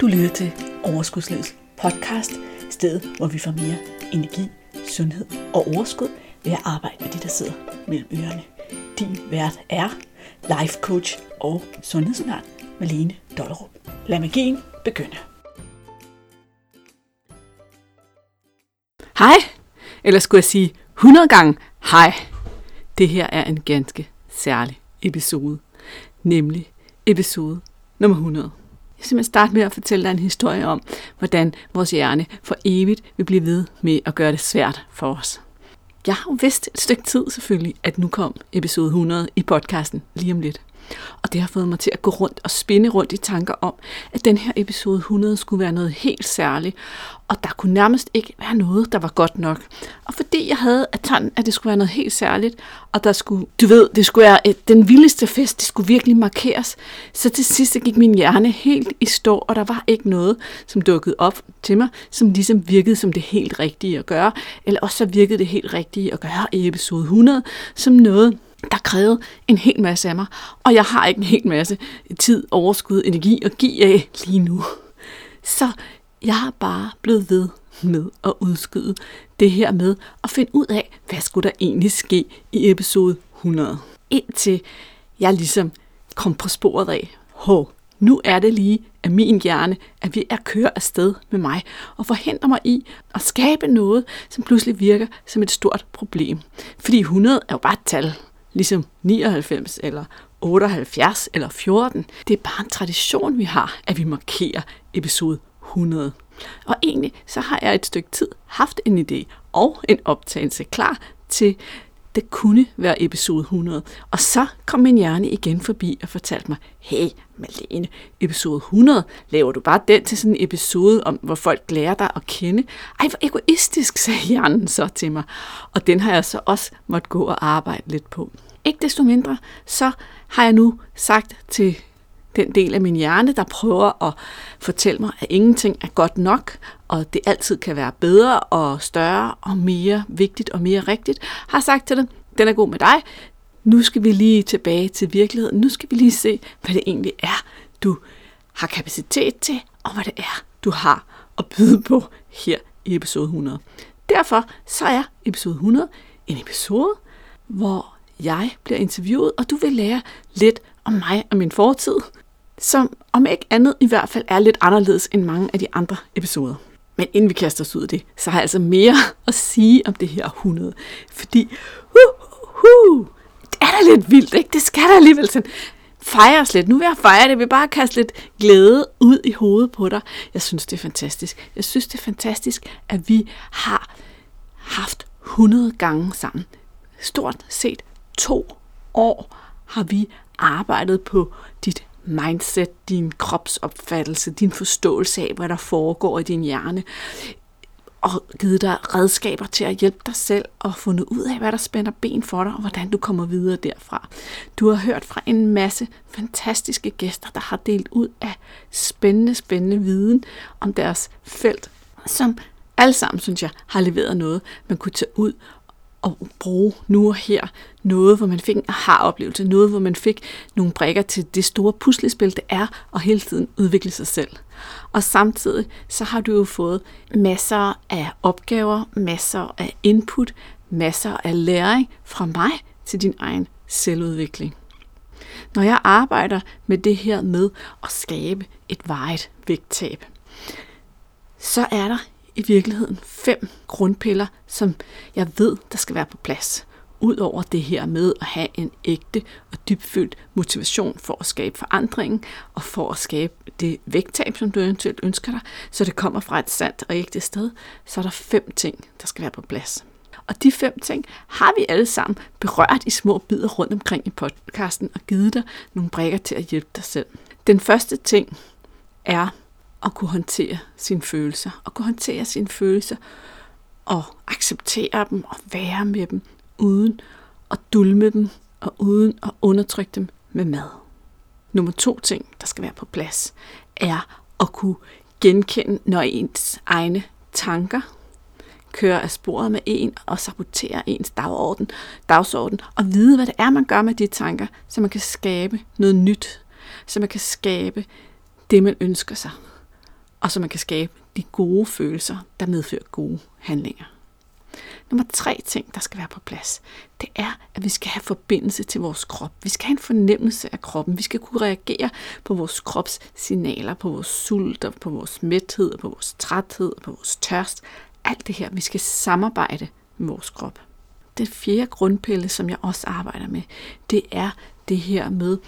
Du lytter til Overskudslivets podcast, stedet hvor vi får mere energi, sundhed og overskud ved at arbejde med de, der sidder mellem ørerne. Din vært er life coach og sundhedsundern Malene Dollerup. Lad magien begynde. Hej, eller skulle jeg sige 100 gange hej. Det her er en ganske særlig episode, nemlig episode nummer 100. Jeg vil simpelthen starte med at fortælle dig en historie om, hvordan vores hjerne for evigt vil blive ved med at gøre det svært for os. Jeg har jo vidst et stykke tid selvfølgelig, at nu kom episode 100 i podcasten lige om lidt. Og det har fået mig til at gå rundt og spinde rundt i tanker om, at den her episode 100 skulle være noget helt særligt, og der kunne nærmest ikke være noget, der var godt nok. Og fordi jeg havde at tanken, at det skulle være noget helt særligt, og der skulle, du ved, det skulle være et, den vildeste fest, det skulle virkelig markeres, så til sidst gik min hjerne helt i stå, og der var ikke noget, som dukkede op til mig, som ligesom virkede som det helt rigtige at gøre, eller også så virkede det helt rigtige at gøre i episode 100, som noget, der krævede en hel masse af mig, og jeg har ikke en hel masse tid, overskud, energi at give af lige nu. Så jeg er bare blevet ved med at udskyde det her med at finde ud af, hvad skulle der egentlig ske i episode 100. Indtil jeg ligesom kom på sporet af, hov, nu er det lige af min hjerne, at vi er kører afsted med mig og forhindrer mig i at skabe noget, som pludselig virker som et stort problem. Fordi 100 er jo bare et tal ligesom 99 eller 78 eller 14. Det er bare en tradition, vi har, at vi markerer episode 100. Og egentlig så har jeg et stykke tid haft en idé og en optagelse klar til det kunne være episode 100. Og så kom min hjerne igen forbi og fortalte mig, hey Malene, episode 100, laver du bare den til sådan en episode om, hvor folk lærer dig at kende? Ej, hvor egoistisk, sagde hjernen så til mig. Og den har jeg så også måtte gå og arbejde lidt på. Ikke desto mindre, så har jeg nu sagt til den del af min hjerne, der prøver at fortælle mig, at ingenting er godt nok, og det altid kan være bedre og større og mere vigtigt og mere rigtigt, har sagt til den, den er god med dig, nu skal vi lige tilbage til virkeligheden, nu skal vi lige se, hvad det egentlig er, du har kapacitet til, og hvad det er, du har at byde på her i episode 100. Derfor så er episode 100 en episode, hvor jeg bliver interviewet, og du vil lære lidt om mig og min fortid, som om ikke andet i hvert fald er lidt anderledes end mange af de andre episoder. Men inden vi kaster os ud af det, så har jeg altså mere at sige om det her 100. Fordi, uh, uh, det er da lidt vildt, ikke? Det skal da alligevel sådan fejres lidt. Nu vil jeg fejre det. Jeg vil bare kaste lidt glæde ud i hovedet på dig. Jeg synes, det er fantastisk. Jeg synes, det er fantastisk, at vi har haft 100 gange sammen. Stort set to år har vi arbejdet på dit mindset, din kropsopfattelse, din forståelse af, hvad der foregår i din hjerne, og givet dig redskaber til at hjælpe dig selv og fundet ud af, hvad der spænder ben for dig, og hvordan du kommer videre derfra. Du har hørt fra en masse fantastiske gæster, der har delt ud af spændende, spændende viden om deres felt, som alle sammen, synes jeg, har leveret noget, man kunne tage ud at bruge nu og her noget, hvor man fik en aha-oplevelse, noget, hvor man fik nogle brækker til det store puslespil, det er at hele tiden udvikle sig selv. Og samtidig så har du jo fået masser af opgaver, masser af input, masser af læring fra mig til din egen selvudvikling. Når jeg arbejder med det her med at skabe et vejet vægttab, så er der i virkeligheden fem grundpiller, som jeg ved, der skal være på plads. Udover det her med at have en ægte og dybfølt motivation for at skabe forandring og for at skabe det vægttab, som du eventuelt ønsker dig, så det kommer fra et sandt og ægte sted, så er der fem ting, der skal være på plads. Og de fem ting har vi alle sammen berørt i små bidder rundt omkring i podcasten og givet dig nogle brækker til at hjælpe dig selv. Den første ting er at kunne håndtere sine følelser, og kunne håndtere sine følelser, og acceptere dem, og være med dem, uden at dulme dem, og uden at undertrykke dem med mad. Nummer to ting, der skal være på plads, er at kunne genkende, når ens egne tanker kører af sporet med en og saboterer ens dagsorden, dagsorden og vide, hvad det er, man gør med de tanker, så man kan skabe noget nyt, så man kan skabe det, man ønsker sig og så man kan skabe de gode følelser, der medfører gode handlinger. Nummer tre ting, der skal være på plads, det er, at vi skal have forbindelse til vores krop. Vi skal have en fornemmelse af kroppen. Vi skal kunne reagere på vores krops signaler, på vores sult, og på vores mæthed, på vores træthed, på vores tørst. Alt det her, vi skal samarbejde med vores krop. Den fjerde grundpille, som jeg også arbejder med, det er det her med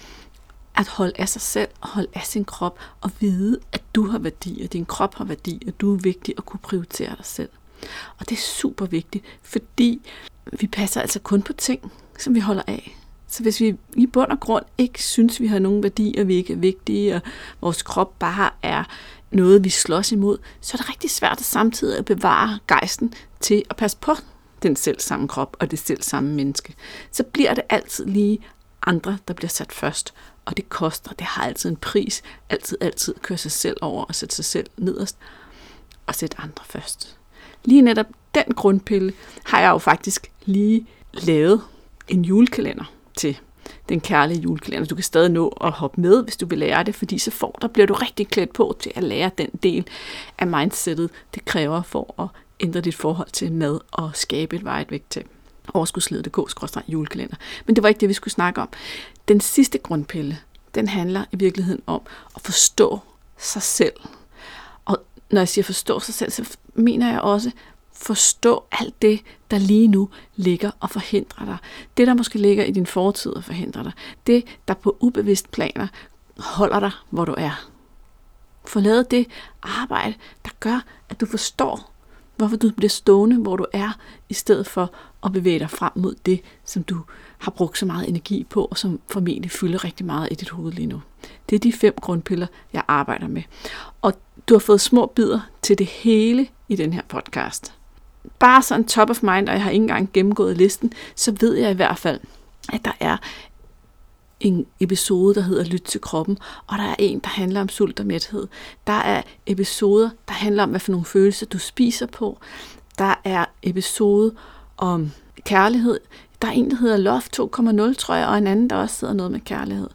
at holde af sig selv og holde af sin krop og vide, at du har værdi, og din krop har værdi, og du er vigtig at kunne prioritere dig selv. Og det er super vigtigt, fordi vi passer altså kun på ting, som vi holder af. Så hvis vi i bund og grund ikke synes, vi har nogen værdi, og vi ikke er vigtige, og vores krop bare er noget, vi slås imod, så er det rigtig svært at samtidig at bevare gejsten til at passe på den selv samme krop og det selv samme menneske. Så bliver det altid lige andre, der bliver sat først. Og det koster, det har altid en pris. Altid, altid køre sig selv over og sætte sig selv nederst og sætte andre først. Lige netop den grundpille har jeg jo faktisk lige lavet en julekalender til den kærlige julekalender. Du kan stadig nå at hoppe med, hvis du vil lære det, fordi så får, der bliver du rigtig klædt på til at lære den del af mindsetet, det kræver for at ændre dit forhold til mad og skabe et vejt vægt til overskudslivet.dk-julekalender. Men det var ikke det, vi skulle snakke om. Den sidste grundpille, den handler i virkeligheden om at forstå sig selv. Og når jeg siger forstå sig selv, så mener jeg også forstå alt det, der lige nu ligger og forhindrer dig. Det, der måske ligger i din fortid og forhindrer dig. Det, der på ubevidst planer holder dig, hvor du er. Få lavet det arbejde, der gør, at du forstår, hvorfor du bliver stående, hvor du er, i stedet for at bevæge dig frem mod det, som du har brugt så meget energi på, og som formentlig fylder rigtig meget i dit hoved lige nu. Det er de fem grundpiller, jeg arbejder med. Og du har fået små bidder til det hele i den her podcast. Bare sådan top of mind, og jeg har ikke engang gennemgået listen, så ved jeg i hvert fald, at der er en episode, der hedder Lyt til kroppen, og der er en, der handler om sult og mæthed. Der er episoder, der handler om, hvad for nogle følelser du spiser på. Der er episode om kærlighed. Der er en, der hedder Love 2.0, tror jeg, og en anden, der også sidder noget med kærlighed.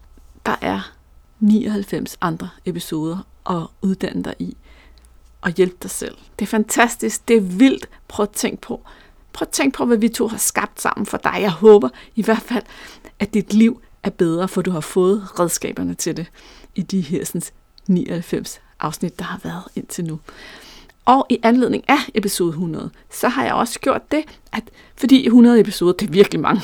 Der er 99 andre episoder at uddanne dig i og hjælpe dig selv. Det er fantastisk, det er vildt. Prøv at tænke på, prøv at tænke på, hvad vi to har skabt sammen for dig. Jeg håber i hvert fald, at dit liv er bedre, for du har fået redskaberne til det i de her sådan, 99 afsnit, der har været indtil nu. Og i anledning af episode 100, så har jeg også gjort det, at fordi 100 episoder, det er virkelig mange.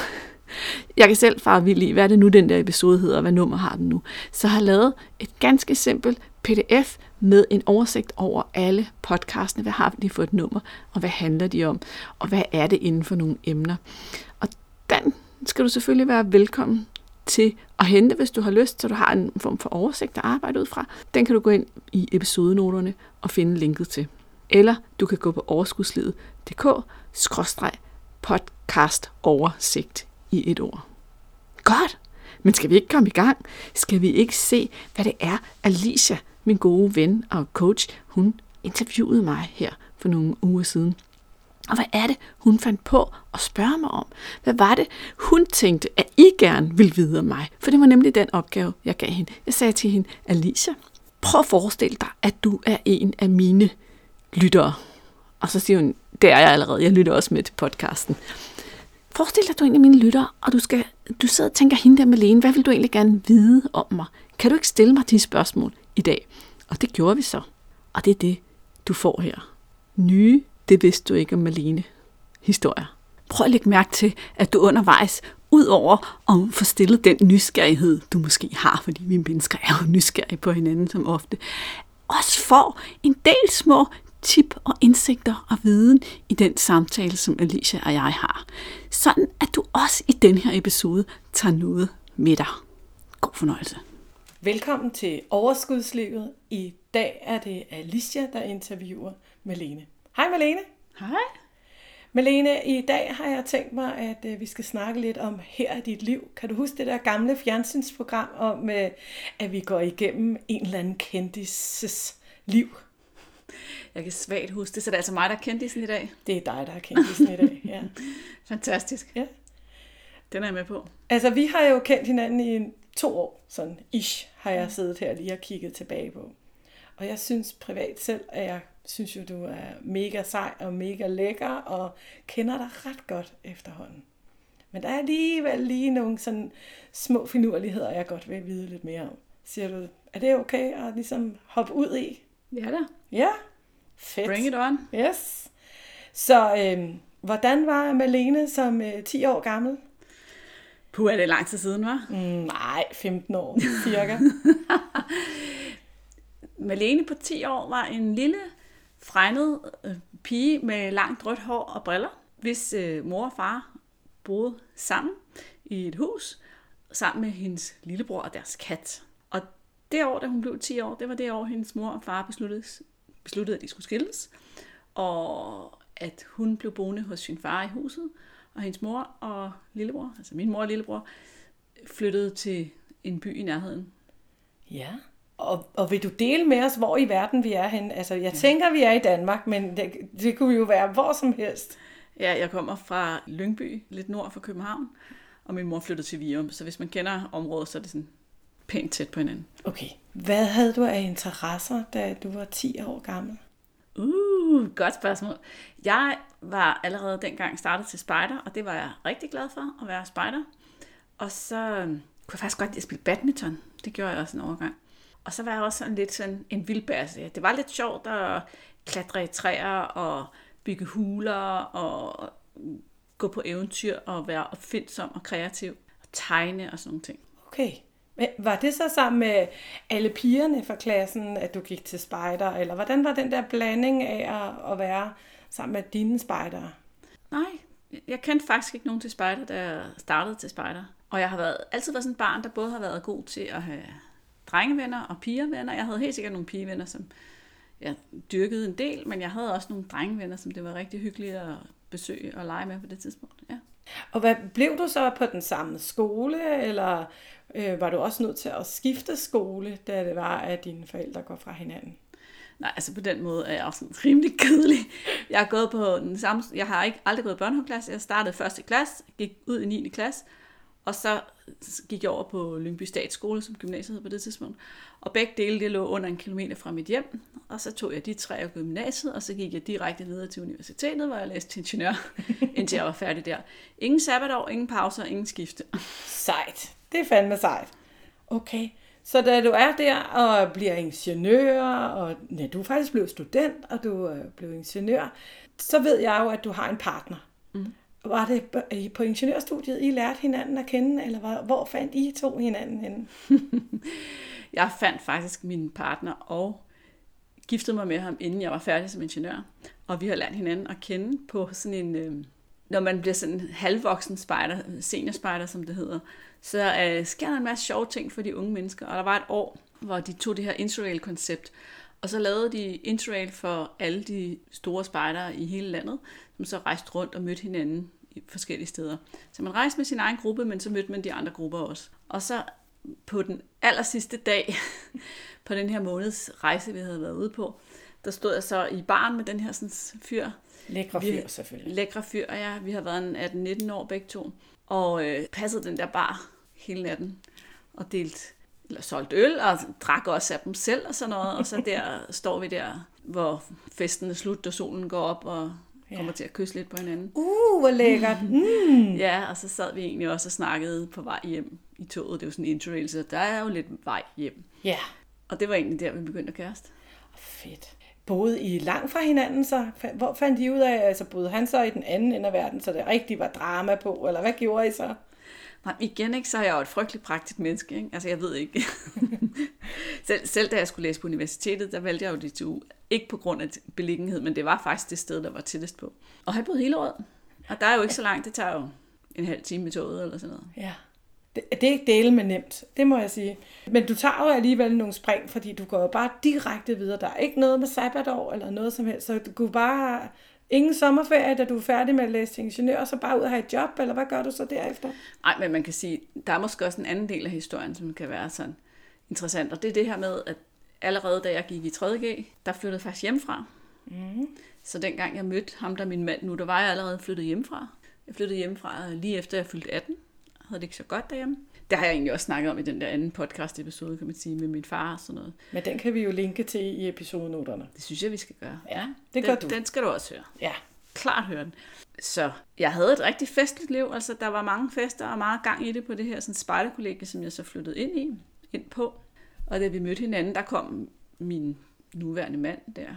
Jeg kan selv fare vild i, hvad er det nu, den der episode hedder, og hvad nummer har den nu. Så har jeg lavet et ganske simpelt pdf med en oversigt over alle podcastene. Hvad har de for et nummer, og hvad handler de om, og hvad er det inden for nogle emner. Og den skal du selvfølgelig være velkommen til at hente, hvis du har lyst, så du har en form for oversigt at arbejde ud fra. Den kan du gå ind i episodenoterne og finde linket til. Eller du kan gå på overskudslivet.dk-podcast oversigt i et ord. Godt! Men skal vi ikke komme i gang? Skal vi ikke se, hvad det er, Alicia, min gode ven og coach, hun interviewede mig her for nogle uger siden. Og hvad er det, hun fandt på at spørge mig om? Hvad var det, hun tænkte, at I gerne ville vide om mig? For det var nemlig den opgave, jeg gav hende. Jeg sagde til hende, Alicia, prøv at forestille dig, at du er en af mine lyttere. Og så siger hun, det er jeg allerede, jeg lytter også med til podcasten. Forestil dig, at du er en af mine lyttere, og du, skal, du sidder og tænker, hende der Malene, hvad vil du egentlig gerne vide om mig? Kan du ikke stille mig de spørgsmål i dag? Og det gjorde vi så. Og det er det, du får her. Nye det vidste du ikke om Malene. Historier. Prøv at lægge mærke til, at du undervejs, ud over at få stillet den nysgerrighed, du måske har, fordi vi mennesker er jo nysgerrige på hinanden som ofte, også får en del små tip og indsigter og viden i den samtale, som Alicia og jeg har. Sådan at du også i den her episode tager noget med dig. God fornøjelse. Velkommen til Overskudslivet. I dag er det Alicia, der interviewer Malene. Hej Malene. Hej. Malene, i dag har jeg tænkt mig, at øh, vi skal snakke lidt om Her er dit liv. Kan du huske det der gamle fjernsynsprogram om, øh, at vi går igennem en eller anden kendis liv? Jeg kan svagt huske det, så det er altså mig, der er kendisen i dag. Det er dig, der er kendisen i dag, ja. Fantastisk. Ja. Den er jeg med på. Altså, vi har jo kendt hinanden i to år, sådan ish, har jeg siddet her lige og kigget tilbage på. Og jeg synes privat selv, at jeg synes jo, du er mega sej og mega lækker, og kender dig ret godt efterhånden. Men der er alligevel lige nogle sådan små finurligheder, jeg godt vil vide lidt mere om. Siger du, er det okay at ligesom hoppe ud i? Ja da. Ja, fedt. Bring it on. Yes. Så øh, hvordan var Malene som øh, 10 år gammel? Puh, er det lang tid siden, var? Mm, nej, 15 år cirka. Malene på 10 år var en lille, fregnet øh, pige med langt rødt hår og briller, hvis øh, mor og far boede sammen i et hus, sammen med hendes lillebror og deres kat. Og det år, da hun blev 10 år, det var det år, hendes mor og far besluttede, besluttede at de skulle skilles. Og at hun blev boende hos sin far i huset, og hendes mor og lillebror, altså min mor og lillebror, flyttede til en by i nærheden. Ja. Og, og vil du dele med os, hvor i verden vi er hen? Altså, jeg tænker, vi er i Danmark, men det, det kunne jo være hvor som helst. Ja, jeg kommer fra Lyngby, lidt nord for København, og min mor flyttede til Virum, så hvis man kender området, så er det sådan pænt tæt på hinanden. Okay. Hvad havde du af interesser, da du var 10 år gammel? Uh, godt spørgsmål. Jeg var allerede dengang startet til spejder, og det var jeg rigtig glad for at være spejder. Og så øhm, kunne jeg faktisk godt lide at spille badminton. Det gjorde jeg også en overgang. Og så var jeg også sådan lidt sådan en vildbærse. Det var lidt sjovt at klatre i træer og bygge huler og gå på eventyr og være opfindsom og kreativ og tegne og sådan nogle ting. Okay. Men var det så sammen med alle pigerne fra klassen, at du gik til spejder? Eller hvordan var den der blanding af at, at være sammen med dine spejdere? Nej, jeg kendte faktisk ikke nogen til spejder, da jeg startede til spejder. Og jeg har været, altid været sådan et barn, der både har været god til at have drengevenner og pigervenner. Jeg havde helt sikkert nogle pigevenner, som jeg dyrkede en del, men jeg havde også nogle drengevenner, som det var rigtig hyggeligt at besøge og lege med på det tidspunkt. Ja. Og hvad blev du så på den samme skole, eller øh, var du også nødt til at skifte skole, da det var, at dine forældre går fra hinanden? Nej, altså på den måde er jeg også rimelig kedelig. Jeg har gået på den samme, jeg har ikke aldrig gået i børnehaveklasse. Jeg startede første klasse, gik ud i 9. klasse, og så gik jeg over på Lyngby Statsskole, som gymnasiet hed på det tidspunkt. Og begge dele det lå under en kilometer fra mit hjem. Og så tog jeg de tre af gymnasiet, og så gik jeg direkte videre til universitetet, hvor jeg læste ingeniør, indtil jeg var færdig der. Ingen sabbatår, ingen pauser, ingen skifte. Sejt. Det er fandme sejt. Okay. Så da du er der og bliver ingeniør, og ja, du er faktisk blevet student, og du øh, blev ingeniør, så ved jeg jo, at du har en partner. Mm. Var det på ingeniørstudiet, I lærte hinanden at kende, eller hvor, hvor fandt I to hinanden henne? jeg fandt faktisk min partner og giftede mig med ham, inden jeg var færdig som ingeniør. Og vi har lært hinanden at kende på sådan en... Øh, når man bliver sådan en halvvoksen spejder, seniorspejder, som det hedder, så øh, sker der en masse sjove ting for de unge mennesker. Og der var et år, hvor de tog det her Interrail-koncept, og så lavede de Interrail for alle de store spejdere i hele landet, som så rejste rundt og mødte hinanden i forskellige steder. Så man rejste med sin egen gruppe, men så mødte man de andre grupper også. Og så på den aller sidste dag på den her måneds rejse, vi havde været ude på, der stod jeg så i baren med den her sådan, fyr. Lækre fyr, selvfølgelig. Lækre fyr, ja. Vi har været en 18-19 år begge to. Og øh, passede den der bar hele natten. Og delt, eller solgt øl, og drak også af dem selv og sådan noget. Og så der står vi der, hvor festen er slut, og solen går op, og kommer ja. til at kysse lidt på hinanden. Uh, hvor lækkert. Mm. ja, og så sad vi egentlig også og snakkede på vej hjem i toget. Det er jo sådan en interrail, så der er jo lidt vej hjem. Ja. Og det var egentlig der, vi begyndte at kæreste. Fedt. Boede I langt fra hinanden så? Hvor fandt I ud af, altså boede han så i den anden ende af verden, så det rigtig var drama på, eller hvad gjorde I så? Nej, igen ikke, så er jeg jo et frygteligt praktisk menneske. Ikke? Altså, jeg ved ikke. selv, selv da jeg skulle læse på universitetet, der valgte jeg jo DTU. Ikke på grund af beliggenhed, men det var faktisk det sted, der var tættest på. Og jeg boede hele året. Og der er jo ikke så langt, det tager jo en halv time med toget eller sådan noget. Ja. Det, det er ikke dele med nemt, det må jeg sige. Men du tager jo alligevel nogle spring, fordi du går jo bare direkte videre. Der er ikke noget med sabbatår eller noget som helst, så du kunne bare ingen sommerferie, da du er færdig med at læse til ingeniør, så bare ud og have et job, eller hvad gør du så derefter? Nej, men man kan sige, der er måske også en anden del af historien, som kan være sådan interessant, og det er det her med, at allerede da jeg gik i 3.G, der flyttede jeg faktisk hjemmefra. Mm. Så dengang jeg mødte ham, der min mand nu, der var jeg allerede flyttet hjemmefra. Jeg flyttede hjemmefra lige efter jeg fyldte 18. Jeg havde det ikke så godt derhjemme. Det har jeg egentlig også snakket om i den der anden podcast-episode, kan man sige, med min far og sådan noget. Men den kan vi jo linke til i episodenoterne. Det synes jeg, vi skal gøre. Ja, det gør den, du. Den skal du også høre. Ja. Klart høre den. Så jeg havde et rigtig festligt liv. Altså, der var mange fester og meget gang i det på det her sådan, spejderkollegie, som jeg så flyttede ind i, ind på. Og da vi mødte hinanden, der kom min nuværende mand der,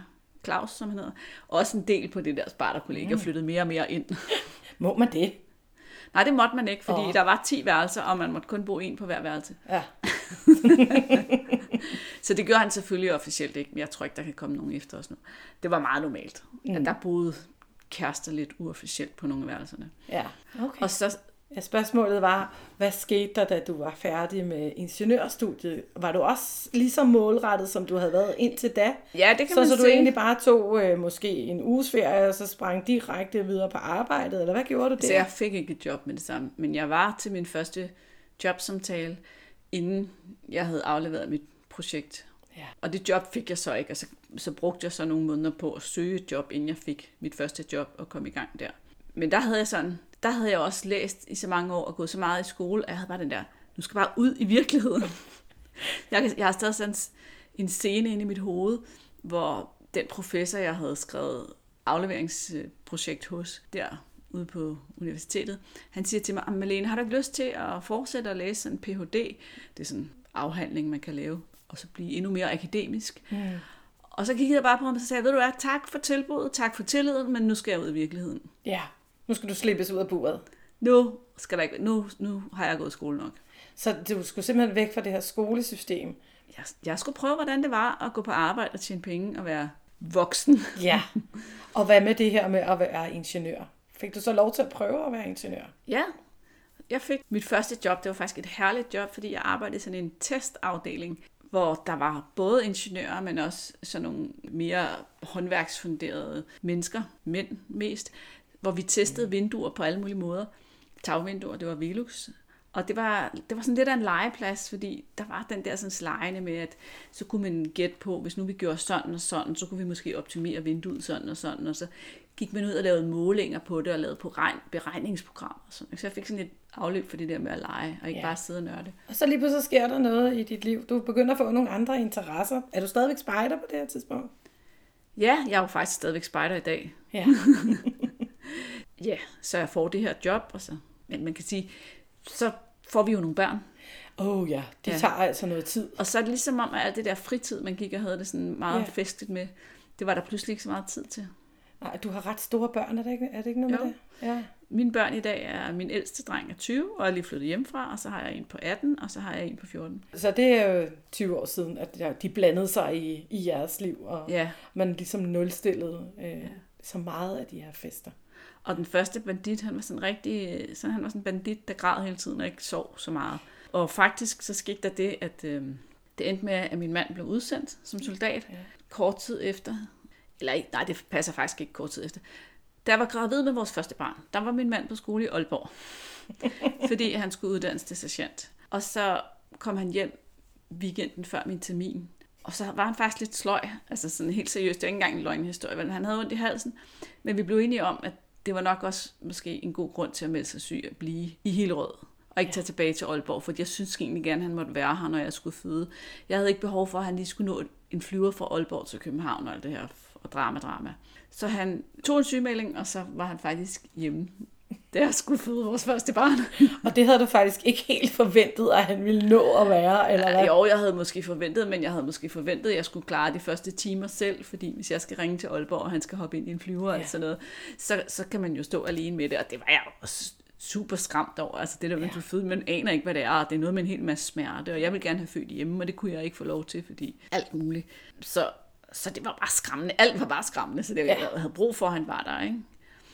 Claus, som han hedder, også en del på det der spejderkollegie, mm. og flyttede mere og mere ind. Må man det? Nej, det måtte man ikke, fordi oh. der var 10 værelser, og man måtte kun bo en på hver værelse. Ja. Så det gør han selvfølgelig officielt ikke, men jeg tror ikke, der kan komme nogen efter os nu. Det var meget normalt, mm. at der boede kærester lidt uofficielt på nogle af værelserne. Ja. Okay. Og så, Ja, spørgsmålet var, hvad skete der, da du var færdig med ingeniørstudiet? Var du også lige så målrettet, som du havde været indtil da? ja, det kan så, man så du sige. egentlig bare tog øh, måske en uges ferie, og så sprang direkte videre på arbejdet, eller hvad gjorde du der? Så jeg fik ikke et job med det samme, men jeg var til min første jobsamtale, inden jeg havde afleveret mit projekt. Ja. Og det job fik jeg så ikke, og så, så brugte jeg så nogle måneder på at søge et job, inden jeg fik mit første job og kom i gang der. Men der havde jeg sådan, der havde jeg også læst i så mange år og gået så meget i skole, at jeg havde bare den der, nu skal bare ud i virkeligheden. jeg, jeg har stadig sådan en scene inde i mit hoved, hvor den professor, jeg havde skrevet afleveringsprojekt hos, der ude på universitetet, han siger til mig, "Ah, Malene, har du ikke lyst til at fortsætte at læse en Ph.D.? Det er sådan en afhandling, man kan lave, og så blive endnu mere akademisk. Mm. Og så kiggede jeg bare på ham og så sagde, ved du hvad, tak for tilbuddet, tak for tilliden, men nu skal jeg ud i virkeligheden. Ja, nu skal du slippes ud af buret. Nu, skal der ikke, nu, nu har jeg gået i skole nok. Så du skulle simpelthen væk fra det her skolesystem. Jeg, jeg skulle prøve, hvordan det var at gå på arbejde og tjene penge og være voksen. Ja. Og hvad med det her med at være ingeniør? Fik du så lov til at prøve at være ingeniør? Ja, jeg fik mit første job. Det var faktisk et herligt job, fordi jeg arbejdede i sådan en testafdeling, hvor der var både ingeniører, men også sådan nogle mere håndværksfunderede mennesker, mænd mest, hvor vi testede vinduer på alle mulige måder. Tagvinduer, det var Velux. Og det var, det var sådan lidt af en legeplads, fordi der var den der sådan slejende med, at så kunne man gætte på, hvis nu vi gjorde sådan og sådan, så kunne vi måske optimere vinduet sådan og sådan, og så gik man ud og lavede målinger på det, og lavede på regn, beregningsprogrammer. Og sådan. Så jeg fik sådan et afløb for det der med at lege, og ikke ja. bare sidde og nørde. Og så lige pludselig sker der noget i dit liv. Du begynder at få nogle andre interesser. Er du stadigvæk spejder på det her tidspunkt? Ja, jeg er jo faktisk stadigvæk spejder i dag. Ja. Ja, så jeg får det her job, og så, men man kan sige, så får vi jo nogle børn. Oh ja, det Ja. tager altså noget tid. Og så er det ligesom om, at alt det der fritid, man gik og havde det sådan meget Ja. ja. festligt med, det var der pludselig ikke så meget tid til. Nej, du har ret store børn, er det ikke, er det ikke noget Jo. med det? Ja. Mine børn i dag er, min ældste dreng er 20, og er lige flyttet hjemmefra, og så har jeg en på 18, og så har jeg en på 14. Så det er jo 20 år siden, at ja, de blandede sig i, i jeres liv, og Ja, man ligesom nulstillede øh, så meget af de her fester. Og den første bandit, han var sådan rigtig, så han var sådan en bandit, der græd hele tiden og ikke sov så meget. Og faktisk så skete der det, at øh, det endte med, at min mand blev udsendt som soldat Ja. kort tid efter. Eller nej, det passer faktisk ikke kort tid efter. Da jeg var gravid med vores første barn, der var min mand på skole i Aalborg, fordi han skulle uddannes til sergeant. Og så kom han hjem weekenden før min termin, og så var han faktisk lidt sløj, altså sådan helt seriøst, det er ikke engang en løgnhistorie, men han havde ondt i halsen. Men vi blev enige om, at det var nok også måske en god grund til at melde sig syg at blive i Hillerød, og ikke tage tilbage til Aalborg, for jeg synes egentlig gerne, at han måtte være her, når jeg skulle føde. Jeg havde ikke behov for, at han lige skulle nå en flyver fra Aalborg til København og alt det her og drama, drama. Så han tog en sygemelding, og så var han faktisk hjemme, da jeg skulle føde vores første barn. Og det havde du faktisk ikke helt forventet, at han ville nå at være, eller hvad? Jo, jeg havde måske forventet, men jeg havde måske forventet, at jeg skulle klare de første timer selv, fordi hvis jeg skal ringe til Aalborg, og han skal hoppe ind i en flyver ja. Og sådan noget, så, så kan man jo stå alene med det, og det var jeg også super skræmt over. Altså det der med, Ja. ja. du føder, man aner ikke, hvad det er, det er noget med en hel masse smerte, og jeg vil gerne have født hjemme, og det kunne jeg ikke få lov til, fordi alt muligt. Så, så det var bare skræmmende. Alt var bare skræmmende, så det, ja. jeg havde brug for, at han var der, ikke?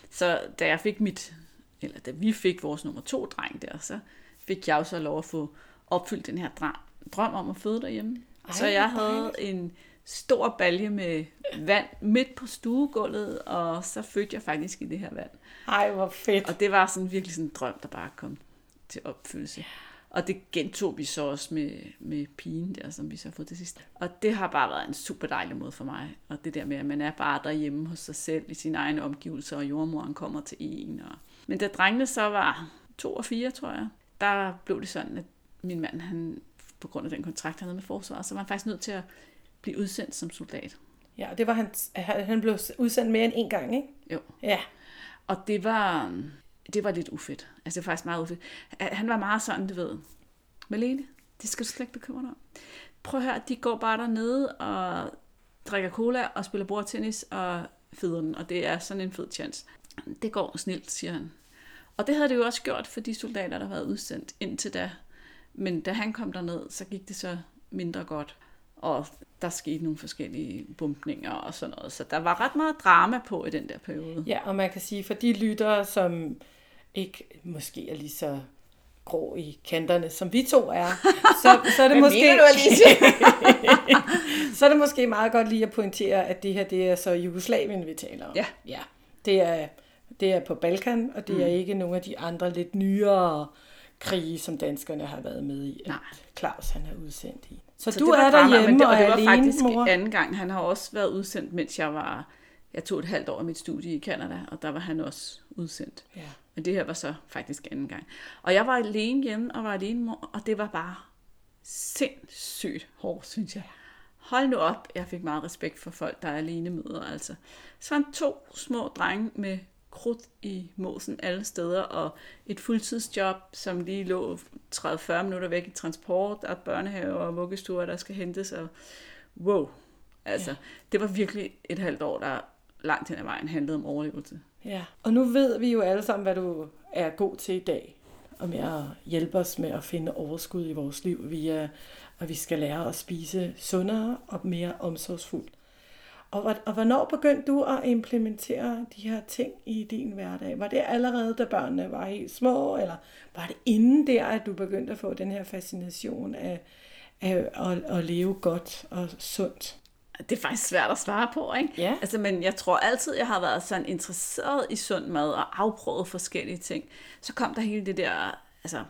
Så da jeg fik mit, eller da vi fik vores nummer to dreng der, så fik jeg jo så lov at få opfyldt den her drøm, om at føde derhjemme. Ej, så jeg havde en stor balje med vand midt på stuegulvet, og så fødte jeg faktisk i det her vand. Ej, hvor fedt. Og det var sådan virkelig sådan en drøm, der bare kom til opfyldelse. Og det gentog vi så også med, med pigen der, som vi så har fået til sidst. Og det har bare været en super dejlig måde for mig. Og det der med, at man er bare derhjemme hos sig selv i sine egne omgivelser, og jordmoren kommer til en. Og... Men da drengene så var to og fire, tror jeg, der blev det sådan, at min mand, han, på grund af den kontrakt, han havde med forsvaret, så var han faktisk nødt til at blive udsendt som soldat. Ja, og det var han, han blev udsendt mere end en gang, ikke? Jo. Ja. Og det var, det var lidt ufedt. Altså det var faktisk meget ufedt. Han var meget sådan, du ved, Malene, det skal du slet ikke bekymre dig om. Prøv at høre, de går bare dernede og drikker cola og spiller bordtennis og feder den, og det er sådan en fed chance. Det går snilt, siger han. Og det havde det jo også gjort for de soldater, der var udsendt indtil da. Men da han kom derned, så gik det så mindre godt. Og der skete nogle forskellige bumpninger og sådan noget. Så der var ret meget drama på i den der periode. Ja, og man kan sige, for de lyttere, som ikke måske er lige så grå i kanterne, som vi to er, så, så er det måske... du, så er det måske meget godt lige at pointere, at det her, det er så Jugoslavien, vi taler om. Ja. ja. Det er, det er på Balkan, og det mm. er ikke nogle af de andre lidt nyere krige, som danskerne har været med i, Nej. Claus han er udsendt i. Så, Så du er drama, derhjemme men det, og, og det var alene, faktisk mor? anden gang. Han har også været udsendt, mens jeg var... Jeg tog et halvt år af mit studie i Canada, og der var han også udsendt. Ja. Men det her var så faktisk anden gang. Og jeg var alene hjemme og var alene mor, og det var bare sindssygt hårdt, synes jeg. Hold nu op, jeg fik meget respekt for folk, der er alene møder, altså. Så han to små drenge med krudt i måsen alle steder, og et fuldtidsjob, som lige lå 30-40 minutter væk i transport, og børnehaver og vuggestuer, der skal hentes, og wow. Altså, ja. det var virkelig et halvt år, der langt hen ad vejen handlede om overlevelse. Ja, og nu ved vi jo alle sammen, hvad du er god til i dag. Og med at hjælpe os med at finde overskud i vores liv via, at vi skal lære at spise sundere og mere omsorgsfuldt. Og, og hvornår begyndte du at implementere de her ting i din hverdag? Var det allerede, da børnene var helt små, eller var det inden der, at du begyndte at få den her fascination af, af at, at leve godt og sundt? Det er faktisk svært at svare på, ikke? Ja. Altså, men jeg tror altid, jeg har været sådan interesseret i sund mad og afprøvet forskellige ting. Så kom der hele det der, altså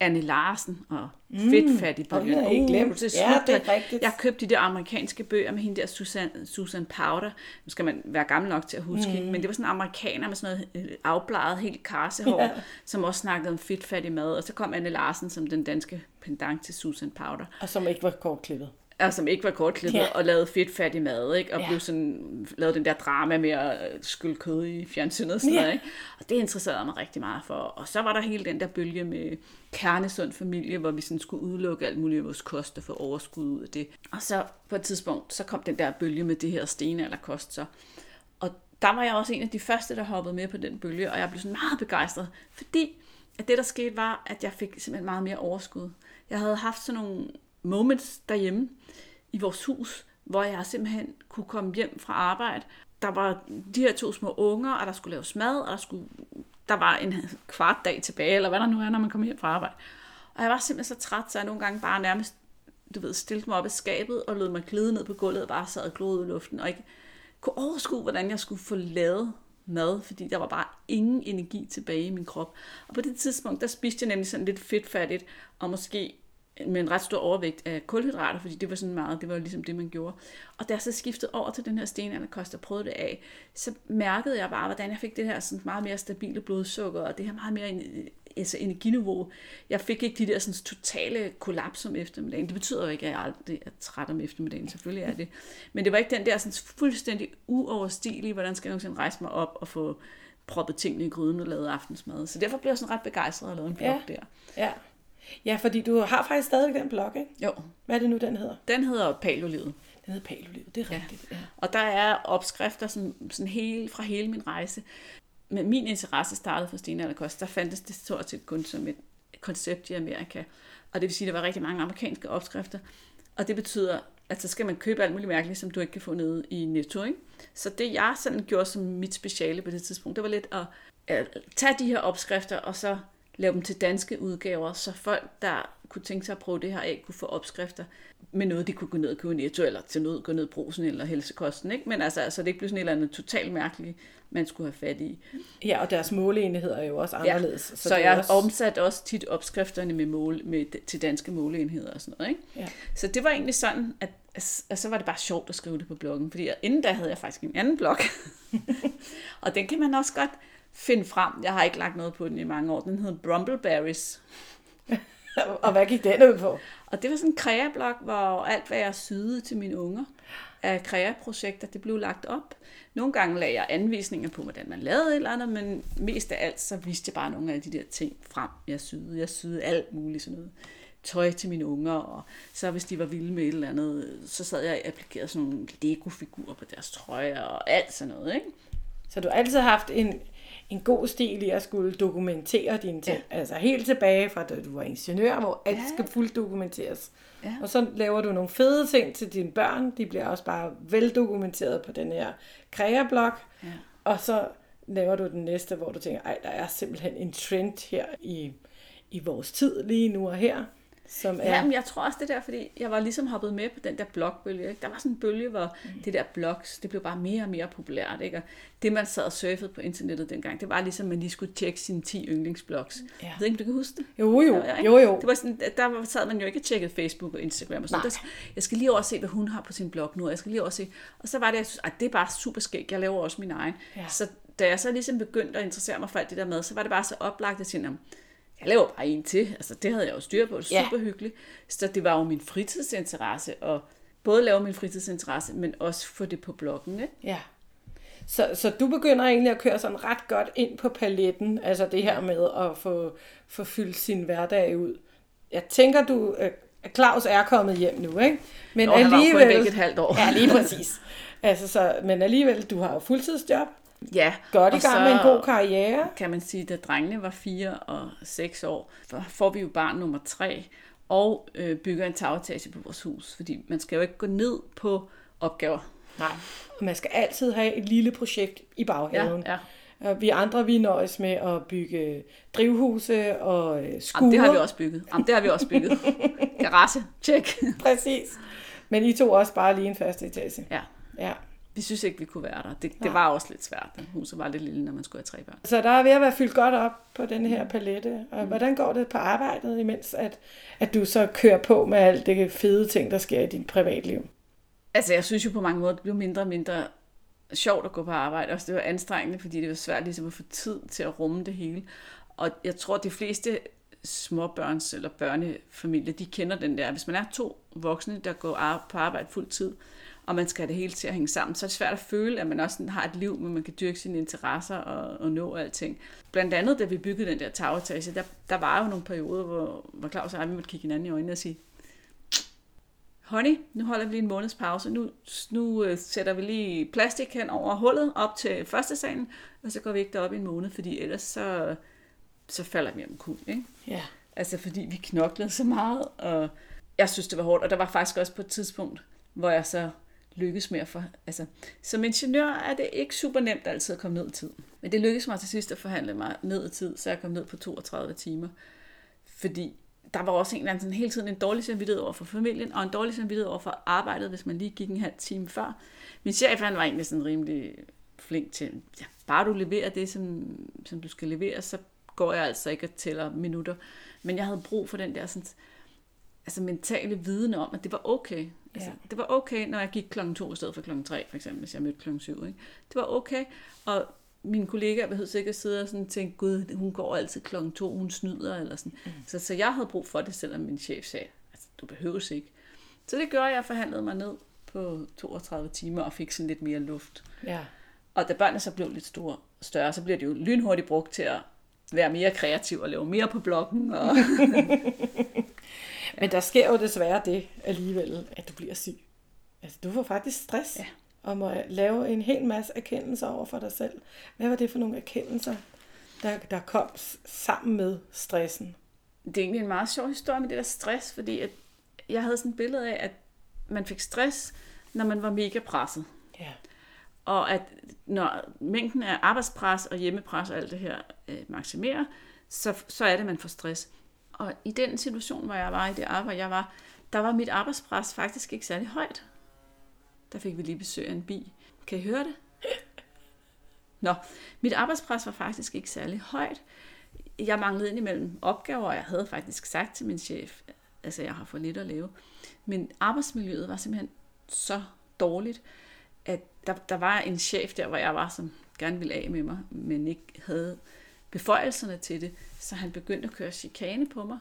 Anne Larsen og mm. fedtfattig og har jeg ikke glemt. det er Ja, det er rigtigt. Jeg købte de der amerikanske bøger med hende der Susan, Susan Powder. Nu skal man være gammel nok til at huske, mm. men det var sådan en amerikaner med sådan noget øh, afbladet, helt karsehår, ja. som også snakkede om fedtfattig mad. Og så kom Anne Larsen som den danske pendant til Susan Powder Og som ikke var kortklippet. Og som ikke var kortklippet, Ja. og lavede fedtfattig mad, ikke? og Ja. blev sådan, lavede den der drama med at skylle kød i fjernsynet og sådan Ja. noget. Ikke? Og det interesserede mig rigtig meget for. Og så var der hele den der bølge med kernesund familie, hvor vi sådan skulle udelukke alt muligt af vores kost og få overskud ud af det. Og så på et tidspunkt, så kom den der bølge med det her stenalderkost så. Og der var jeg også en af de første, der hoppede med på den bølge, og jeg blev sådan meget begejstret, fordi at det, der skete, var, at jeg fik simpelthen meget mere overskud. Jeg havde haft sådan nogle moments derhjemme i vores hus, hvor jeg simpelthen kunne komme hjem fra arbejde. Der var de her to små unger, og der skulle laves mad, og der, skulle, der var en kvart dag tilbage, eller hvad der nu er, når man kommer hjem fra arbejde. Og jeg var simpelthen så træt, så jeg nogle gange bare nærmest, du ved, stillede mig op i skabet og lod mig glide ned på gulvet og bare sad og glodede i luften, og ikke kunne overskue, hvordan jeg skulle få lavet mad, fordi der var bare ingen energi tilbage i min krop. Og på det tidspunkt, der spiste jeg nemlig sådan lidt fedtfattigt, og måske med en ret stor overvægt af kulhydrater, fordi det var sådan meget, det var ligesom det, man gjorde. Og da jeg så skiftede over til den her stenalderkost og prøvede det af, så mærkede jeg bare, hvordan jeg fik det her sådan meget mere stabile blodsukker, og det her meget mere altså energiniveau. Jeg fik ikke de der sådan, totale kollaps om eftermiddagen. Det betyder jo ikke, at jeg aldrig er træt om eftermiddagen. Selvfølgelig er det. Men det var ikke den der sådan, fuldstændig uoverstigelige, hvordan skal jeg nogensinde rejse mig op og få proppet tingene i gryden og lavet aftensmad. Så derfor blev jeg sådan ret begejstret og lavede en blog Ja. der. Ja. Ja, fordi du har faktisk stadig den blog, ikke? Jo, Hvad er det nu, den hedder? den hedder Palolivet. Den hedder Palolivet, det er Ja. rigtigt. Ja. Og der er opskrifter sådan, sådan hele, fra hele min rejse. Men min interesse startede for stenalderkost. Der fandtes det stort set kun som et koncept i Amerika. Og det vil sige, at der var rigtig mange amerikanske opskrifter. Og det betyder, at så skal man købe alt muligt mærkeligt, som du ikke kan få nede i Netto. Ikke? Så det jeg sådan gjorde som mit speciale på det tidspunkt, det var lidt at, at tage de her opskrifter, og så lave dem til danske udgaver, så folk, der kunne tænke sig at prøve det her af, kunne få opskrifter med noget, de kunne gå ned og købe Netto, eller til noget gå ned i brusen eller helsekosten. Ikke? Men altså, så det ikke blev sådan et eller andet totalt mærkeligt, man skulle have fat i. ja, og deres måleenheder er jo også anderledes. Så, Så, så jeg også... omsatte også tit opskrifterne med mål, med, til danske måleenheder og sådan noget. Ikke? Ja. Så det var egentlig sådan, at, at så var det bare sjovt at skrive det på bloggen, fordi inden da havde jeg faktisk en anden blog. og den kan man også godt finde frem. Jeg har ikke lagt noget på den i mange år. Den hedder Brumbleberries. og hvad gik den ud på? Og det var sådan en kreablok, hvor alt, hvad jeg syede til mine unger af kreaprojekter, det blev lagt op. Nogle gange lagde jeg anvisninger på, hvordan man lavede et eller andet, men mest af alt, så viste jeg bare nogle af de der ting frem, jeg syede. Jeg syede alt muligt sådan noget tøj til mine unger, og så hvis de var vilde med et eller andet, så sad jeg og applikerede sådan nogle Lego-figurer på deres trøjer og alt sådan noget, ikke? Så du har altid haft en, en god stil i at skulle dokumentere dine ting. Ja. Altså helt tilbage fra da du var ingeniør, hvor alt ja. skal fuldt dokumenteres. Ja. Og så laver du nogle fede ting til dine børn. De bliver også bare veldokumenteret på den her kreablok. Ja. Og så laver du den næste, hvor du tænker, ej, der er simpelthen en trend her i, i vores tid lige nu og her. Som er... Ja, men jeg tror også det der, fordi jeg var ligesom hoppet med på den der blogbølge. Ikke? Der var sådan en bølge, hvor mm. det der blogs, det blev bare mere og mere populært. Ikke? Og det, man sad og surfede på internettet dengang, det var ligesom, at man lige skulle tjekke sine 10 yndlingsblogs. Ja. Jeg ved ikke, om du kan huske det? Jo, jo. Ja, jo, jo. Det var sådan, der sad man jo ikke og tjekket Facebook og Instagram og sådan der, Jeg skal lige over se, hvad hun har på sin blog nu, og jeg skal lige over se. Og så var det, jeg synes, at det er bare super skægt. Jeg laver også min egen. Ja. Så da jeg så ligesom begyndte at interessere mig for alt det der med, så var det bare så oplagt at sige, jeg laver bare en til. Altså, det havde jeg jo styr på. Det er super ja. hyggeligt. Så det var jo min fritidsinteresse, og både lave min fritidsinteresse, men også få det på bloggen. Ikke? Ja. Så, så du begynder egentlig at køre sådan ret godt ind på paletten, altså det her med at få, få fyldt sin hverdag ud. Jeg tænker, du, øh, Claus er kommet hjem nu, ikke? Men Nå, alligevel... Han var kun et halvt år. Ja, lige præcis. Altså, så, men alligevel, du har jo fuldtidsjob. Ja. Godt i gang med en god karriere. Kan man sige, da drengene var 4 og 6 år, får vi jo barn nummer 3 og øh, bygger en tagetage på vores hus, fordi man skal jo ikke gå ned på opgaver. Nej, man skal altid have et lille projekt i baghaven. Ja, ja. Vi andre, vi nøjes med at bygge drivhuse og skure. Jamen, det har vi også bygget. Jamen, det har vi også bygget. Garage, tjek. Præcis. Men I tog også bare lige en første etage. Ja. Ja vi synes ikke, vi kunne være der. Det, det var også lidt svært. Huset var lidt lille, når man skulle have tre børn. Så der er ved at være fyldt godt op på den her palette. Og mm. hvordan går det på arbejdet, imens at, at du så kører på med alt det fede ting, der sker i dit privatliv? Altså, jeg synes jo på mange måder, det blev mindre og mindre sjovt at gå på arbejde. Også det var anstrengende, fordi det var svært ligesom at få tid til at rumme det hele. Og jeg tror, at de fleste småbørns- eller børnefamilier, de kender den der. Hvis man er to voksne, der går på arbejde fuld tid, og man skal have det hele til at hænge sammen, så er det svært at føle, at man også har et liv, hvor man kan dyrke sine interesser og, og nå alting. Blandt andet, da vi byggede den der tagetage, der, der var jo nogle perioder, hvor, hvor Claus og jeg, vi måtte kigge hinanden i øjnene og sige, honey, nu holder vi lige en måneds pause, nu, nu uh, sætter vi lige plastik hen over hullet op til første salen, og så går vi ikke derop i en måned, fordi ellers så, så falder vi om kul, ikke? Ja. Altså fordi vi knoklede så meget, og jeg synes, det var hårdt, og der var faktisk også på et tidspunkt, hvor jeg så lykkes med at for, Altså, som ingeniør er det ikke super nemt altid at komme ned i tid. Men det lykkedes mig til sidst at forhandle mig ned i tid, så jeg kom ned på 32 timer. Fordi der var også en eller anden sådan hele tiden en dårlig samvittighed over for familien, og en dårlig samvittighed over for arbejdet, hvis man lige gik en halv time før. Min chef, han var egentlig sådan rimelig flink til, ja, bare du leverer det, som, som du skal levere, så går jeg altså ikke og tæller minutter. Men jeg havde brug for den der sådan, altså mentale viden om, at det var okay. Altså, ja. Det var okay, når jeg gik klokken to i stedet for klokken tre, for eksempel, hvis jeg mødte klokken syv. Ikke? Det var okay, og mine kollegaer behøvede ikke at sidde og sådan tænke, gud, hun går altid klokken to, hun snyder, eller sådan. Mm. Så, så jeg havde brug for det, selvom min chef sagde, altså, du behøves ikke. Så det gør, at jeg forhandlede mig ned på 32 timer og fik sådan lidt mere luft. Ja. Og da børnene så blev lidt store, større, så bliver det jo lynhurtigt brugt til at være mere kreativ og lave mere på bloggen. Og Men der sker jo desværre det alligevel, at du bliver syg. Altså, du får faktisk stress ja. og må lave en hel masse erkendelser over for dig selv. Hvad var det for nogle erkendelser, der, der kom sammen med stressen? Det er egentlig en meget sjov historie med det der stress, fordi at jeg havde sådan et billede af, at man fik stress, når man var mega presset. Ja. Og at når mængden af arbejdspres og hjemmepres og alt det her øh, maksimerer, så, så er det, at man får stress. Og i den situation, hvor jeg var, i det arbejde, jeg var, der var mit arbejdspres faktisk ikke særlig højt. Der fik vi lige besøg af en bi. Kan I høre det? Nå, mit arbejdspres var faktisk ikke særlig højt. Jeg manglede indimellem opgaver, og jeg havde faktisk sagt til min chef, altså jeg har for lidt at lave. Men arbejdsmiljøet var simpelthen så dårligt, at der, der var en chef der, hvor jeg var, som gerne ville af med mig, men ikke havde beføjelserne til det, så han begyndte at køre chikane på mig,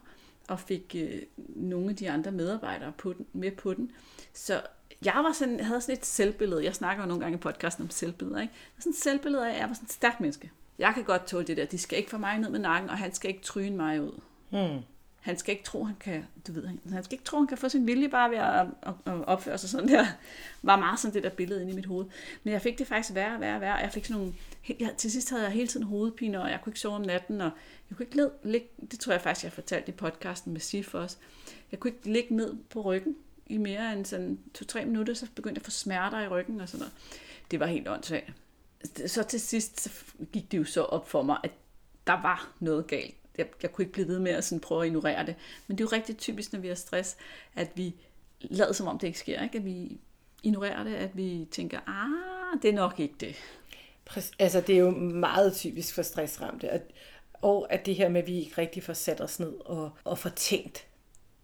og fik øh, nogle af de andre medarbejdere på den, med på den. Så jeg var sådan, havde sådan et selvbillede. Jeg snakker jo nogle gange i podcasten om selvbilleder. Ikke? Jeg sådan et selvbillede af, at jeg var sådan et stærkt menneske. Jeg kan godt tåle det der. De skal ikke få mig ned med nakken, og han skal ikke tryne mig ud. Hmm. Han skal ikke tro, han kan, du ved, han skal ikke tro, han kan få sin vilje bare ved at, at, at opføre sig sådan der. Var meget sådan det der billede inde i mit hoved. Men jeg fik det faktisk værre og værre og værre. Jeg fik sådan nogle, jeg, til sidst havde jeg hele tiden hovedpine, og jeg kunne ikke sove om natten, og jeg kunne ikke led, ligge, det tror jeg faktisk, jeg fortalte i podcasten med Sif også. Jeg kunne ikke ligge ned på ryggen i mere end sådan to-tre minutter, så begyndte jeg at få smerter i ryggen og sådan noget. Det var helt åndssvagt. Så til sidst så gik det jo så op for mig, at der var noget galt jeg, jeg kunne ikke blive ved med at sådan prøve at ignorere det. Men det er jo rigtig typisk, når vi har stress, at vi lader som om det ikke sker. Ikke? At vi ignorerer det, at vi tænker, ah, det er nok ikke det. Præcis. Altså, det er jo meget typisk for stressramte. At, og at det her med, at vi ikke rigtig får sat os ned og, og får tænkt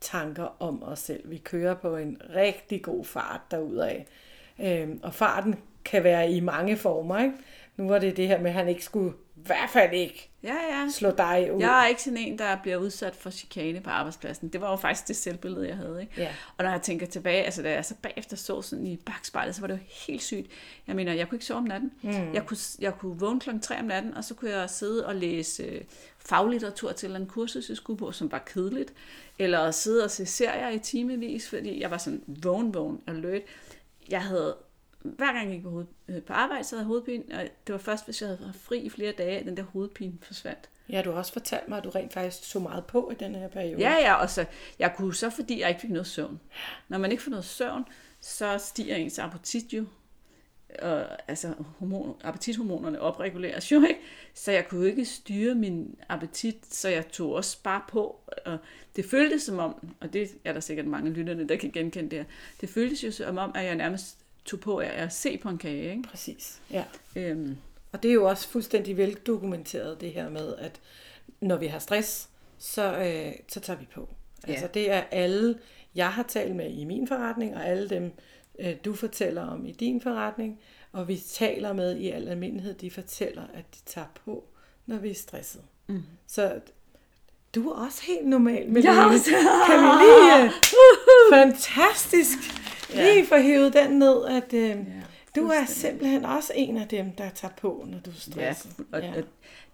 tanker om os selv. Vi kører på en rigtig god fart derudad. Øhm, og farten kan være i mange former. Ikke? Nu var det det her med, at han ikke skulle, i hvert fald ikke, ja, ja. slå dig ud. Jeg er ikke sådan en, der bliver udsat for chikane på arbejdspladsen. Det var jo faktisk det selvbillede, jeg havde. Ikke? Ja. Og når jeg tænker tilbage, altså da jeg så bagefter så sådan i bagspejlet, så var det jo helt sygt. Jeg mener, jeg kunne ikke sove om natten. Mm. Jeg, kunne, jeg kunne vågne klokken 3 om natten, og så kunne jeg sidde og læse øh, faglitteratur til en kursus, jeg skulle på, som var kedeligt. Eller sidde og se serier i timevis, fordi jeg var sådan vågen, vågen, alert. Jeg havde hver gang jeg gik på, hoved, øh, på arbejde, så havde jeg hovedpine, og det var først, hvis jeg havde fri i flere dage, at den der hovedpine forsvandt. Ja, du har også fortalt mig, at du rent faktisk så meget på i den her periode. Ja, ja, og så, jeg kunne så, fordi jeg ikke fik noget søvn. Når man ikke får noget søvn, så stiger ens appetit jo. Og, altså, hormon, appetithormonerne opreguleres jo, ikke? Så jeg kunne ikke styre min appetit, så jeg tog også bare på. Og det føltes som om, og det er der sikkert mange lytterne, der kan genkende det her, det føltes jo som om, at jeg nærmest tog på af at se på en kage. Ikke? Præcis, ja. Øhm. Og det er jo også fuldstændig veldokumenteret, det her med, at når vi har stress, så, øh, så tager vi på. Ja. Altså det er alle, jeg har talt med i min forretning, og alle dem, øh, du fortæller om i din forretning, og vi taler med i al almindelighed, de fortæller, at de tager på, når vi er stresset. Mm. Så du er også helt normal med ja, det. Kan vi lige... Uh, fantastisk! Lige få hævet den ned, at øh, ja, du er simpelthen også en af dem, der tager på, når du er stresset. Ja, og, ja. og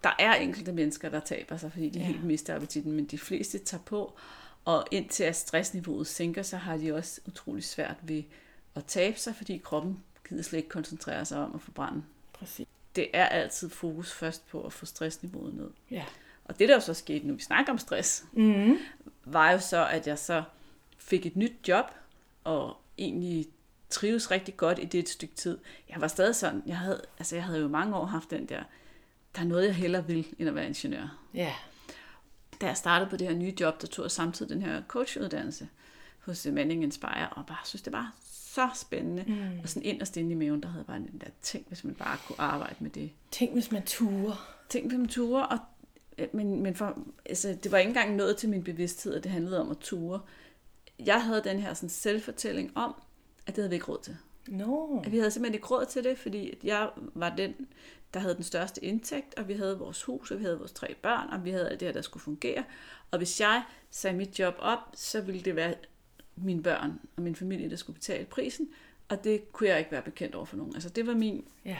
der er enkelte mennesker, der taber sig, fordi de ja. helt mister appetitten, men de fleste tager på, og indtil at stressniveauet sænker, så har de også utrolig svært ved at tabe sig, fordi kroppen gider slet ikke koncentrere sig om at forbrænde. Præcis. Det er altid fokus først på at få stressniveauet ned. Ja. Og det, der jo så skete, nu vi snakker om stress, mm-hmm. var jo så, at jeg så fik et nyt job, og egentlig trives rigtig godt i det et stykke tid. Jeg var stadig sådan, jeg havde, altså jeg havde jo mange år haft den der, der er noget, jeg hellere vil, end at være ingeniør. Ja. Da jeg startede på det her nye job, der tog jeg samtidig den her coachuddannelse hos Manning Inspire, og bare synes, det var så spændende. Mm. Og sådan inderst inde i maven, der havde jeg bare den der ting, hvis man bare kunne arbejde med det. Tænk, hvis man turer. Tænk, hvis man turer, og men, men for, altså, det var ikke engang noget til min bevidsthed, at det handlede om at ture jeg havde den her sådan, selvfortælling om, at det havde vi ikke råd til. No. At vi havde simpelthen ikke råd til det, fordi jeg var den, der havde den største indtægt, og vi havde vores hus, og vi havde vores tre børn, og vi havde alt det her, der skulle fungere. Og hvis jeg sagde mit job op, så ville det være mine børn og min familie, der skulle betale prisen, og det kunne jeg ikke være bekendt over for nogen. Altså det var min... Ja.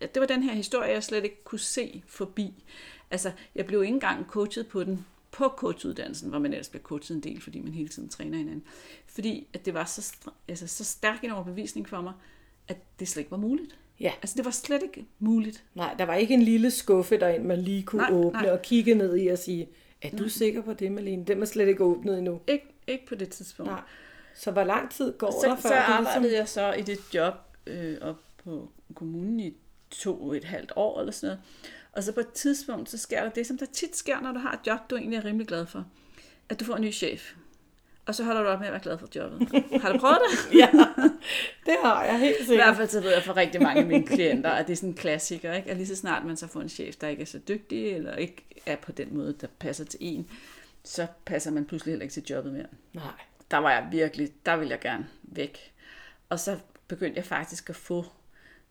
Det var den her historie, jeg slet ikke kunne se forbi. Altså, jeg blev ikke engang coachet på den på coachuddannelsen, hvor man ellers bliver coachet en del, fordi man hele tiden træner hinanden. Fordi at det var så, altså, så stærk en overbevisning for mig, at det slet ikke var muligt. Ja. Altså det var slet ikke muligt. Nej, der var ikke en lille skuffe derind, man lige kunne nej, åbne nej. og kigge ned i og sige, er du nej. sikker på det, Malene? Den er slet ikke åbnet endnu. Ikke, ikke på det tidspunkt. Nej. Så hvor lang tid går så, der før? Så arbejdede ligesom... jeg så i det job øh, op på kommunen i to og et halvt år eller sådan noget. Og så på et tidspunkt, så sker der det, som der tit sker, når du har et job, du egentlig er rimelig glad for. At du får en ny chef. Og så holder du op med at være glad for jobbet. Har du prøvet det? ja, det har jeg helt sikkert. I hvert fald så ved jeg for rigtig mange af mine klienter, at det er sådan en klassiker, ikke? at lige så snart man så får en chef, der ikke er så dygtig, eller ikke er på den måde, der passer til en, så passer man pludselig heller ikke til jobbet mere. Nej. Der var jeg virkelig, der ville jeg gerne væk. Og så begyndte jeg faktisk at få,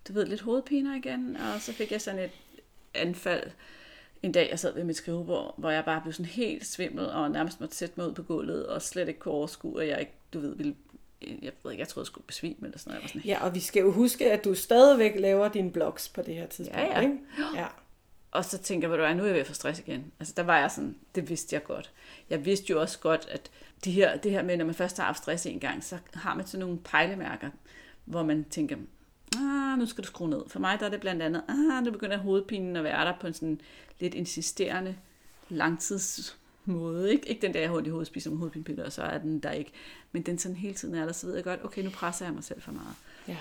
du ved, lidt hovedpiner igen, og så fik jeg sådan et anfald en dag, jeg sad ved mit skrivebord, hvor jeg bare blev sådan helt svimmel, og nærmest måtte sætte mig ud på gulvet, og slet ikke kunne overskue, at jeg ikke, du ved, ville jeg ved ikke, jeg troede, jeg skulle besvime eller sådan noget. Jeg var sådan, Ja, og vi skal jo huske, at du stadigvæk laver dine blogs på det her tidspunkt, Ja, ja. ikke? Ja. Og så tænker jeg, hvad, nu er jeg ved at få stress igen. Altså der var jeg sådan, det vidste jeg godt. Jeg vidste jo også godt, at de her, det her med, når man først har haft stress en gang, så har man sådan nogle pejlemærker, hvor man tænker, ah, nu skal du skrue ned. For mig der er det blandt andet, ah, nu begynder hovedpinen at være der på en sådan lidt insisterende langtidsmåde. Ikke, ikke den der, jeg har i hovedet, spiser med hovedpinepiller, og så er den der ikke. Men den sådan hele tiden er der, så ved jeg godt, okay, nu presser jeg mig selv for meget. ja.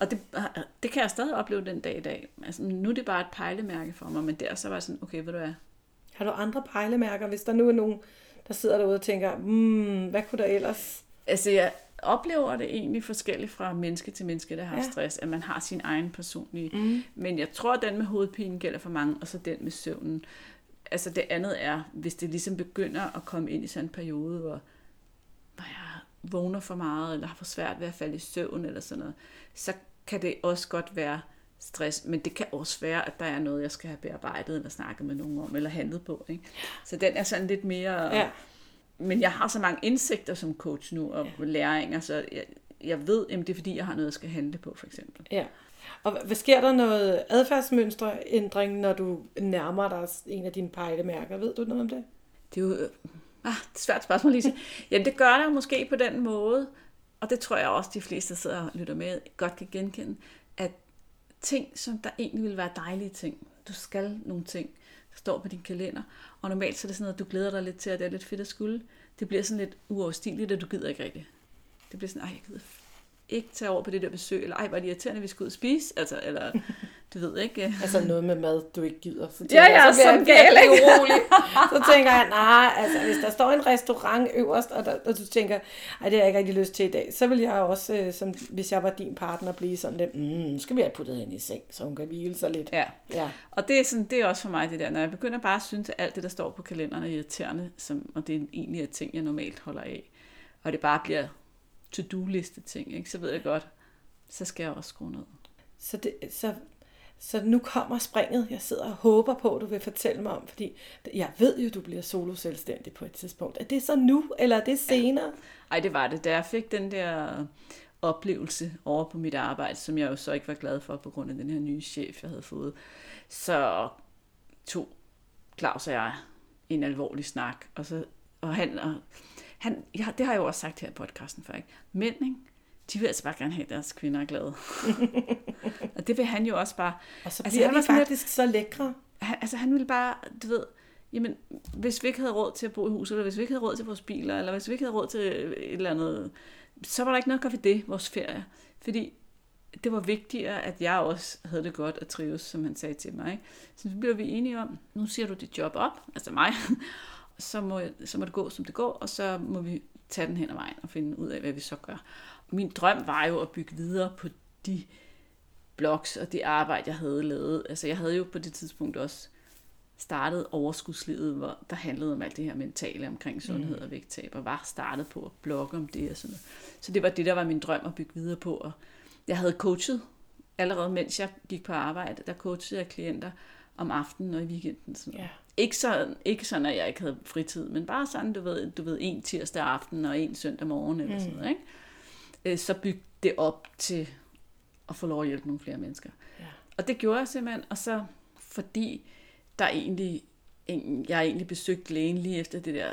Og det, det kan jeg stadig opleve den dag i dag. Altså, nu er det bare et pejlemærke for mig, men der så var jeg sådan, okay, ved du hvad, Har du andre pejlemærker, hvis der nu er nogen, der sidder derude og tænker, hmm, hvad kunne der ellers? Altså, jeg oplever det egentlig forskelligt fra menneske til menneske, der har Ja. stress, at man har sin egen personlige. Mm. Men jeg tror, at den med hovedpine gælder for mange, og så den med søvnen. Altså, det andet er, hvis det ligesom begynder at komme ind i sådan en periode, hvor, hvor jeg vågner for meget, eller har for svært ved at falde i søvn, eller sådan noget, så kan det også godt være stress, men det kan også være, at der er noget, jeg skal have bearbejdet, eller snakket med nogen om, eller handlet på. Ikke? Så den er sådan lidt mere... Ja. Men jeg har så mange indsigter som coach nu, og ja. læringer, så jeg, jeg ved, at det er fordi, jeg har noget, jeg skal handle på, for eksempel. Ja. Og hvad- sker der noget adfærdsmønstreændring, når du nærmer dig en af dine pejlemærker? Ved du noget om det? Det er jo... øh, Ah, det er et svært spørgsmål, Lise. Jamen, det gør der måske på den måde, og det tror jeg også, de fleste, der sidder og lytter med, godt kan genkende, at ting, som der egentlig vil være dejlige ting, du skal nogle ting, der står på din kalender, og normalt så er det sådan noget, du glæder dig lidt til, at det er lidt fedt at skulle. Det bliver sådan lidt uoverstigeligt, at du gider ikke rigtigt. Det bliver sådan, ej, jeg gider ikke tage over på det der besøg, eller ej, hvor er det irriterende, at vi skal ud og spise, altså, eller du ved ikke. Altså noget med mad, du ikke gider. Så Ja, ja, jeg, så bliver som gal, virkelig urolig. Så tænker jeg, nej, altså hvis der står en restaurant øverst, og, der, og du tænker, ej, det har jeg ikke rigtig lyst til i dag, så vil jeg også, øh, som, hvis jeg var din partner, blive sådan lidt, mm, nu skal vi have puttet hende i seng, så hun kan hvile sig lidt. Ja. Ja. Og det er, sådan, det er også for mig det der, når jeg begynder bare at synes, at alt det, der står på kalenderen er irriterende, som, og det er egentlig er ting, jeg normalt holder af, og det bare bliver to-do-liste ting, ikke? så ved jeg godt, så skal jeg også skrue ned. Så, det, så, så nu kommer springet, jeg sidder og håber på, at du vil fortælle mig om, fordi jeg ved jo, du bliver solo selvstændig på et tidspunkt. Er det så nu, eller er det senere? Ej, det var det. Da jeg fik den der oplevelse over på mit arbejde, som jeg jo så ikke var glad for på grund af den her nye chef, jeg havde fået, så tog Claus og jeg en alvorlig snak. Og, så, og han, og han ja, det har jeg jo også sagt her i podcasten før, ikke? Mænd, ikke? de vil altså bare gerne have at deres kvinder er glade. og det vil han jo også bare. Og så Altså, bliver han vi var sådan lidt- faktisk så lækre. han, altså han ville bare, du ved, jamen, hvis vi ikke havde råd til at bo i huset, eller hvis vi ikke havde råd til vores biler, eller hvis vi ikke havde råd til et eller andet, så var der ikke noget at gøre ved det, vores ferie. Fordi det var vigtigere, at jeg også havde det godt og trives, som han sagde til mig. Ikke? Så blev vi enige om, nu siger du dit job op, altså mig, så må, så må det gå, som det går, og så må vi tage den hen ad vejen og finde ud af, hvad vi så gør. Min drøm var jo at bygge videre på de blogs og det arbejde, jeg havde lavet. Altså jeg havde jo på det tidspunkt også startet overskudslivet, hvor der handlede om alt det her mentale omkring sundhed og vægttab, og var startet på at blogge om det og sådan noget. Så det var det, der var min drøm at bygge videre på. Og jeg havde coachet allerede, mens jeg gik på arbejde, der coachede jeg klienter om aftenen og i weekenden. Sådan noget. Ja. Ikke, sådan, ikke sådan, at jeg ikke havde fritid, men bare sådan, du ved, du ved en tirsdag aften og en søndag morgen eller sådan noget. Ikke? Øh, Så byg det op til at få lov at hjælpe nogle flere mennesker. Ja. Og det gjorde jeg simpelthen, og så fordi der egentlig, en- jeg egentlig besøgte lægen lige efter det der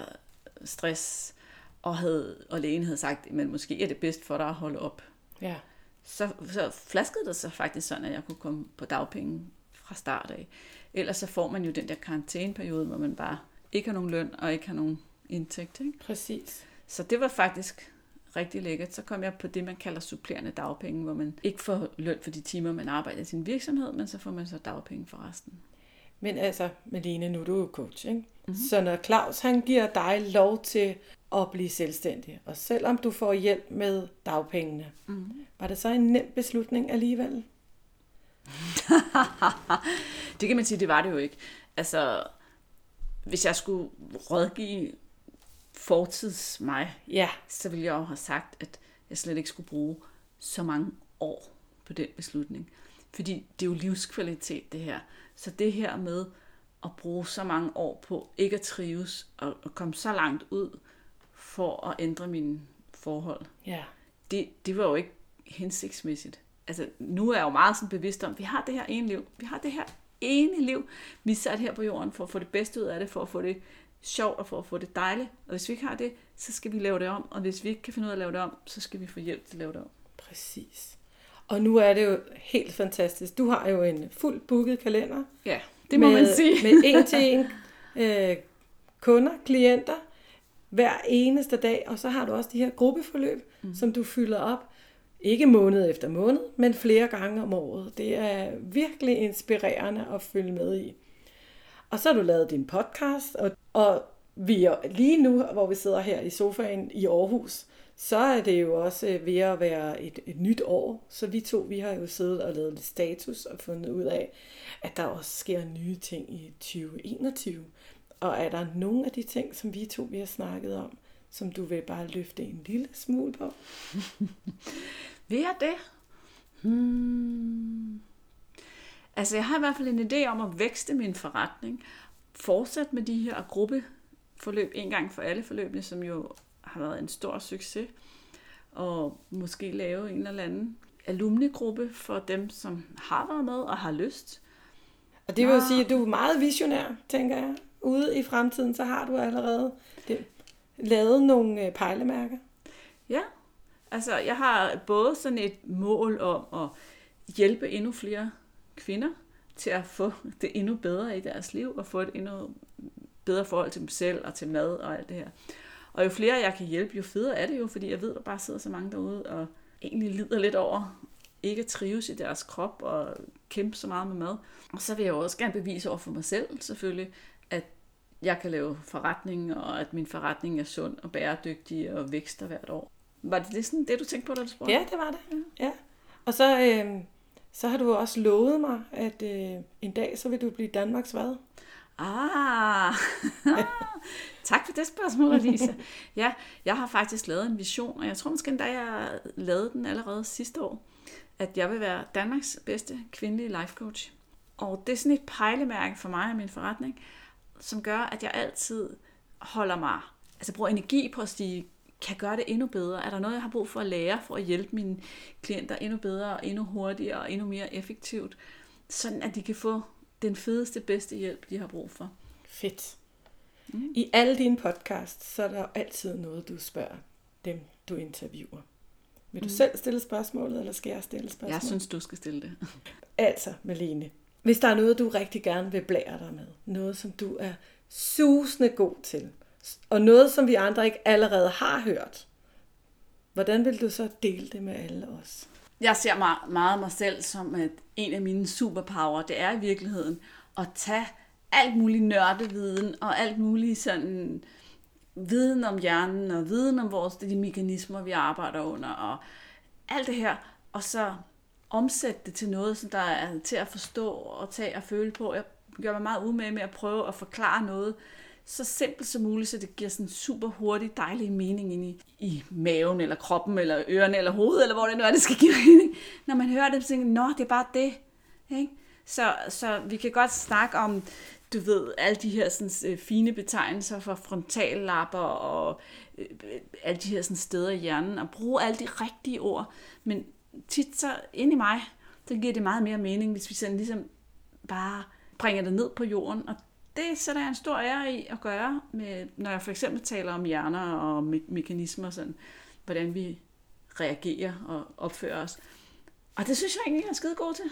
stress, og, havde, og lægen havde sagt, men måske er det bedst for dig at holde op. Ja. Så, så flaskede det sig faktisk sådan, at jeg kunne komme på dagpenge fra start af. Ellers så får man jo den der karantæneperiode, hvor man bare ikke har nogen løn og ikke har nogen indtægt. Ikke? Præcis. Så det var faktisk rigtig lækkert. Så kom jeg på det, man kalder supplerende dagpenge, hvor man ikke får løn for de timer, man arbejder i sin virksomhed, men så får man så dagpenge for resten. Men altså, Malene, nu er du jo coach, ikke? Mm-hmm. Så når Claus han giver dig lov til at blive selvstændig, og selvom du får hjælp med dagpengene, mm-hmm. var det så en nem beslutning alligevel? Det kan man sige, det var det jo ikke. Altså, hvis jeg skulle rådgive fortids mig, Ja, så ville jeg jo have sagt, at jeg slet ikke skulle bruge så mange år på den beslutning. Fordi det er jo livskvalitet, det her. Så det her med at bruge så mange år på ikke at trives og, og komme så langt ud for at ændre mine forhold. Ja. Det, det var jo ikke hensigtsmæssigt. Altså, nu er jeg jo meget sådan bevidst om, at vi har det her ene liv. Vi har det her ene liv. Vi er sat her på jorden for at få det bedste ud af det, for at få det sjovt og for at få det dejligt. Og hvis vi ikke har det, så skal vi lave det om. Og hvis vi ikke kan finde ud af at lave det om, så skal vi få hjælp til at lave det om. Præcis. Og nu er det jo helt fantastisk. Du har jo en fuldt booket kalender. Ja, det må med, man sige. med en til en øh, kunder, klienter, hver eneste dag. Og så har du også de her gruppeforløb, mm. som du fylder op. Ikke måned efter måned, men flere gange om året. Det er virkelig inspirerende at følge med i. Og så har du lavet din podcast, og, og vi er lige nu, hvor vi sidder her i sofaen i Aarhus, så er det jo også ved at være et, et nyt år. Så vi to, vi har jo siddet og lavet lidt status og fundet ud af, at der også sker nye ting i 2021. Og er der nogle af de ting, som vi to vi har snakket om, som du vil bare løfte en lille smule på? Vil jeg det? Hmm. Altså, jeg har i hvert fald en idé om at vækste min forretning. Fortsæt med de her gruppeforløb, en gang for alle forløbene, som jo har været en stor succes. Og måske lave en eller anden alumnigruppe for dem, som har været med og har lyst. Og det vil jo sige, at du er meget visionær, tænker jeg. Ude i fremtiden, så har du allerede det, lavet nogle øh, pejlemærker. Ja, altså jeg har både sådan et mål om at hjælpe endnu flere kvinder til at få det endnu bedre i deres liv, og få et endnu bedre forhold til dem selv og til mad og alt det her. Og jo flere jeg kan hjælpe, jo federe er det jo, fordi jeg ved, at der bare sidder så mange derude og egentlig lider lidt over ikke at trives i deres krop og kæmpe så meget med mad. Og så vil jeg jo også gerne bevise over for mig selv selvfølgelig, at jeg kan lave forretning, og at min forretning er sund og bæredygtig og vækster hvert år. Var det, det sådan det, du tænkte på, da du spurgte? Ja, det var det. Ja. Og så, øh, så har du også lovet mig, at øh, en dag, så vil du blive Danmarks hvad? Ah, tak for det spørgsmål, Alicia. Ja, jeg har faktisk lavet en vision, og jeg tror måske endda, jeg lavede den allerede sidste år, at jeg vil være Danmarks bedste kvindelige life coach. Og det er sådan et pejlemærke for mig og min forretning, som gør, at jeg altid holder mig, altså bruger energi på at sige, kan gøre det endnu bedre? Er der noget, jeg har brug for at lære, for at hjælpe mine klienter endnu bedre, endnu hurtigere og endnu mere effektivt, sådan at de kan få den fedeste, bedste hjælp, de har brug for. Fedt. Mm. I alle dine podcasts, så er der jo altid noget, du spørger dem, du interviewer. Vil du mm. selv stille spørgsmålet, eller skal jeg stille spørgsmålet? Jeg synes, du skal stille det. Altså, Malene, hvis der er noget, du rigtig gerne vil blære dig med, noget, som du er susende god til, og noget, som vi andre ikke allerede har hørt, hvordan vil du så dele det med alle os? Jeg ser meget, meget mig selv som, at en af mine superpower, det er i virkeligheden at tage alt mulig nørdeviden og alt mulig sådan viden om hjernen og viden om vores de mekanismer, vi arbejder under og alt det her, og så omsætte det til noget, som der er til at forstå og tage og føle på. Jeg gør mig meget umage med at prøve at forklare noget, så simpelt som muligt, så det giver sådan super hurtig, dejlig mening ind i, i maven, eller kroppen, eller ørerne, eller hovedet, eller hvor det nu er, det skal give mening. Når man hører det, så tænker man, nå, det er bare det. Ikke? Så, så vi kan godt snakke om, du ved, alle de her sådan, øh, fine betegnelser for frontallapper og øh, alle de her sådan, steder i hjernen, og bruge alle de rigtige ord. Men tit så ind i mig, så giver det meget mere mening, hvis vi sådan ligesom bare bringer det ned på jorden og det sætter jeg en stor ære i at gøre, med, når jeg for eksempel taler om hjerner og me- mekanismer, sådan, hvordan vi reagerer og opfører os. Og det synes jeg egentlig, jeg er skide god til.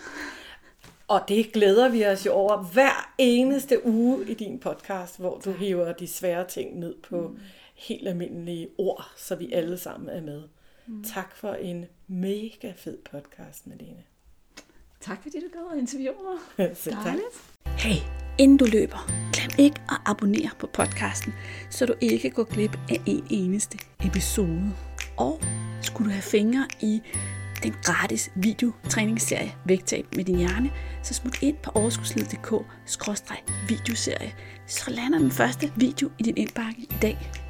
Og det glæder vi os jo over hver eneste uge i din podcast, hvor du hiver de svære ting ned på mm. helt almindelige ord, så vi alle sammen er med. Mm. Tak for en mega fed podcast, Malene. Tak fordi du gad at interviewe mig. Tak. Hey, inden du løber, glem ikke at abonnere på podcasten, så du ikke går glip af en eneste episode. Og skulle du have fingre i den gratis videotræningsserie Vægtab med din hjerne, så smut ind på overskudslivet.dk videoserie, så lander den første video i din indbakke i dag.